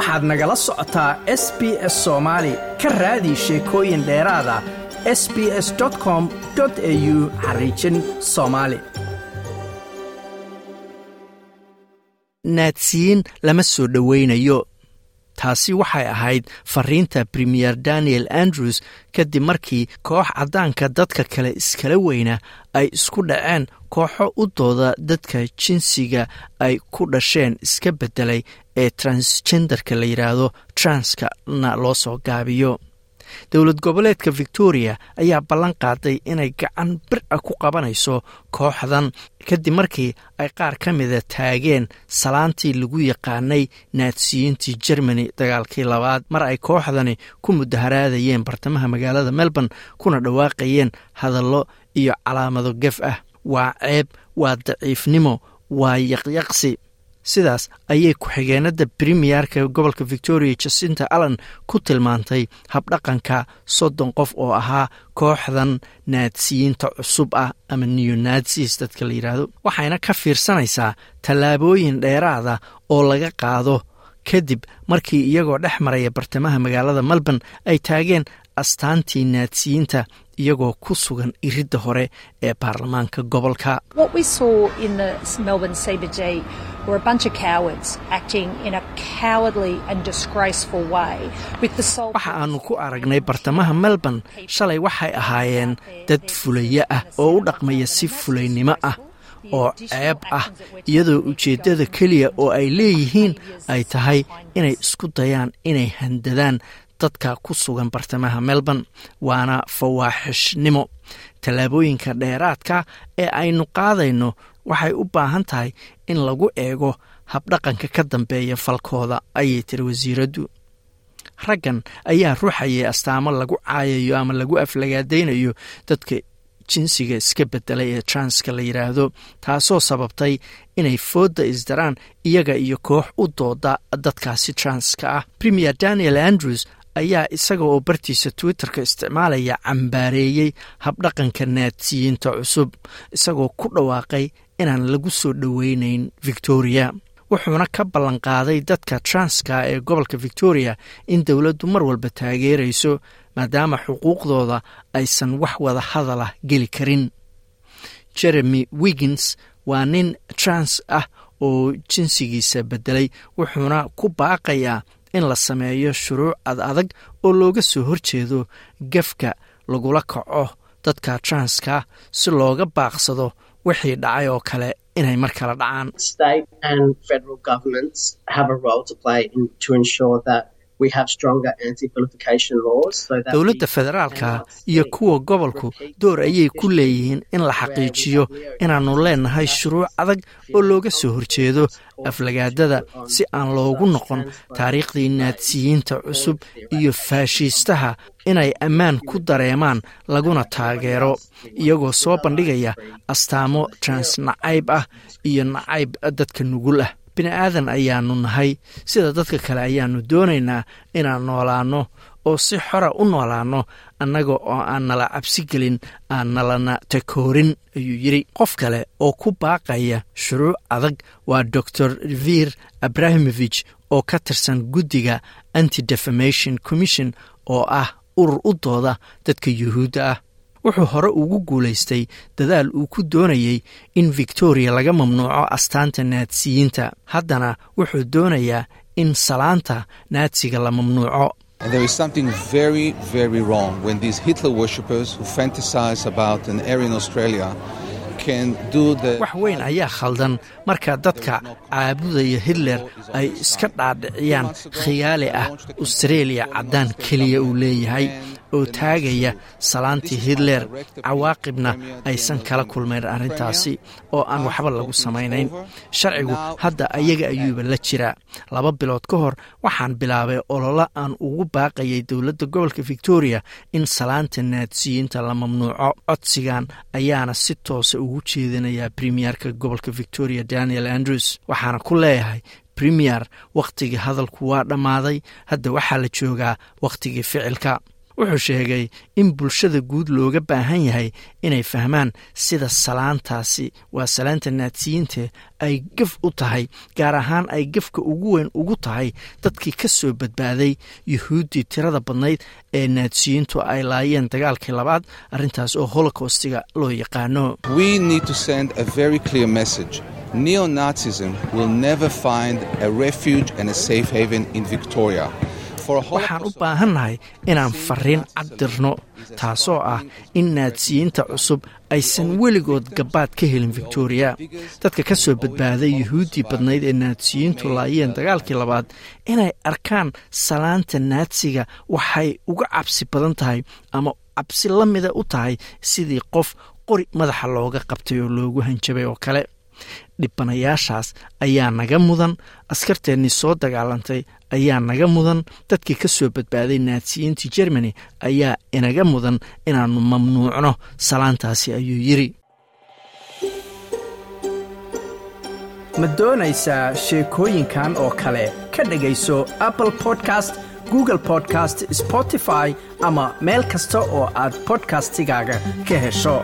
waxaad nagala socotaa s b s soomaali ka raadi sheekooyin dheeraada s b s com au xariijin soomaali naadsiyiin lama soo dhowaynayo taasi waxay ahayd fariinta premier daniel andrews kadib markii koox caddaanka dadka kale iskala weyna ay isku dhaceen kooxo u dooda dadka jinsiga ay ku dhasheen iska beddelay ee transgenderka la yidhaahdo transkana loo soo gaabiyo dowlad goboleedka victoria ayaa ballan qaaday inay gacan bir a ku qabanayso kooxdan. Kadib markii ay qaar ka mida taageen salaantii lagu yaqaanay naadsiyiintii germany dagaalkii labaad mar ay kooxdani ku mudaharaadayeen bartamaha magaalada melbourne kuna dhawaaqayeen hadallo iyo calaamado gef ah. Waa ceeb waa daciifnimo waa yaqyaqsi sidaas ayay ku-xigeenada premiyerka gobolka victoria jacinta allen ku tilmaantay habdhaqanka soddon qof oo ahaa kooxdan naadsiyiinta cusub ah ama neonatsis dadka la yidhaahdo waxayna ka fiirsanaysaa tallaabooyin dheeraada oo laga qaado kadib markii iyagoo dhex maraya bartamaha magaalada melbourne ay taageen astaantii naadsiyiinta iyagoo ku sugan iridda hore ee baarlamaanka gobolka waxa aanu ku aragnay bartamaha melbourne. Shalay waxay ahaayeen dad fulayo ah oo u dhaqmaya si fulaynimo ah oo ceeb ah iyadoo ujeeddada keliya oo ay leeyihiin ay tahay inay isku dayaan inay handadaan dadka ku sugan bartamaha melbourne waana fawaaxishnimo. Tallaabooyinka dheeraadka ee aynu qaadayno waxay u baahan tahay in lagu eego habdhaqanka ka dambeeya falkooda ayay tiri wasiiraddu raggan ayaa ruuxayay astaamo lagu caayayo ama lagu aflagaadaynayo dadka jinsiga iska bedelay ee transka la yidhaahdo taasoo sababtay inay foodda isdaraan iyaga iyo koox u dooda dadkaasi transka ah. Premier daniel andrews ayaa isaga oo bartiisa twitterka isticmaalaya cambaareeyey habdhaqanka naadsiyiinta cusub isagoo ku dhawaaqay inaan lagu soo dhoweynayn victoria. Wuxuuna ka ballanqaaday dadka transka ee gobolka victoria in dowladdu mar walba taageerayso maadaama xuquuqdooda aysan wax wada hadalah geli karin. Jeremy wiggins waa nin trans ah oo jinsigiisa beddelay wuxuuna ku baaqayaa in la sameeyo shuruuc ad adag oo looga soo horjeedo gefka lagula kaco dadka transka si looga baaqsado wixii dhacay oo kale inay mar kale dhacaan dowladda federaalka iyo kuwa gobolku door ayay ku leeyihiin in la xaqiijiyo inaannu leenahay shuruuc adag oo looga soo horjeedo aflagaadada si aan loogu noqon taariikhdii naadsiyiinta cusub iyo faashiistaha inay ammaan ku dareemaan laguna taageero iyagoo soo bandhigaya astaamo trans nacayb ah iyo nacayb dadka nugul ah bini aadan ayaanu nahay. Sida dadka kale ayaanu doonaynaa inaan noolaanno oo si xora u noolaanno annaga oo aan nala cabsi gelin aan nalana takoorin ayuu yidhi. Qof kale oo ku baaqaya shuruuc adag waa dor vir abrahimovich oo ka tirsan guddiga anti defamation commission oo ah urur u dooda dadka yuhuudda ah wuxuu hore ugu guulaystay dadaal uu ku doonayey in victoria laga mamnuuco astaanta naadsiyiinta. Haddana wuxuu doonayaa in salaanta naadsiga la mamnuuco. Wax weyn ayaa khaldan marka dadka caabudaya hitler ay iska dhaadhiciyaan khiyaali ah. Austreeliya caddaan keliya uu leeyahay oo taagaya salaantii hitler cawaaqibna aysan kala kulmayn arrintaasi oo aan waxba lagu samaynayn. Sharcigu hadda ayaga ayuuba la jiraa laba bilood ka hor waxaan bilaabay ololo aan ugu baaqayay dowladda gobolka victoria in salaanta naadsiyiinta la mamnuuco. Codsigan ayaana si toosa ugu jeedinayaa premierka gobolka victoria daniel andrews waxaana ku leeyahay premier wakhtigii hadalku waa dhammaaday hadda waxaa la joogaa wakhtigii ficilka wuxuu sheegay in bulshada guud looga baahan yahay inay fahmaan sida salaantaasi waa salaanta naadsiyiinta ay gaf u tahay gaar ahaan ay gafka ugu weyn ugu tahay dadkii ka soo badbaaday yuhuuddii tirada badnayd ee naadsiyiintu ay laayeen dagaalkii labaad arrintaas oo holocostiga loo yaqaano Neo-Nazism will never find a refuge and a safe haven in Victoria. Waxaan u baahannahay inaan fariin cad dirno taasoo ah in naadsiyiinta cusub aysan weligood gabaad ka helin victoriya dadka ka soo badbaaday yuhuuddii badnayd ee naadsiyiintu laayeen dagaalkii labaad inay arkaan salaanta naadsiga waxay uga cabsi badan tahay ama cabsi la mida u tahay sidii qof qori madaxa looga qabtay oo loogu hanjabay oo kale dhibanayaashaas ayaa naga mudan. Askarteennii soo dagaalantay ayaa naga mudan. Dadkii ka soo badbaaday naadsiyiintii jermani ayaa inaga mudan inaannu mamnuucno. Salaantaasi ayuu yidri ma doonaysaa sheekooyinkan oo kale? Ka dhegayso apple podcast google podcast spotify ama meel kasta oo aad bodkastigaaga ka hesho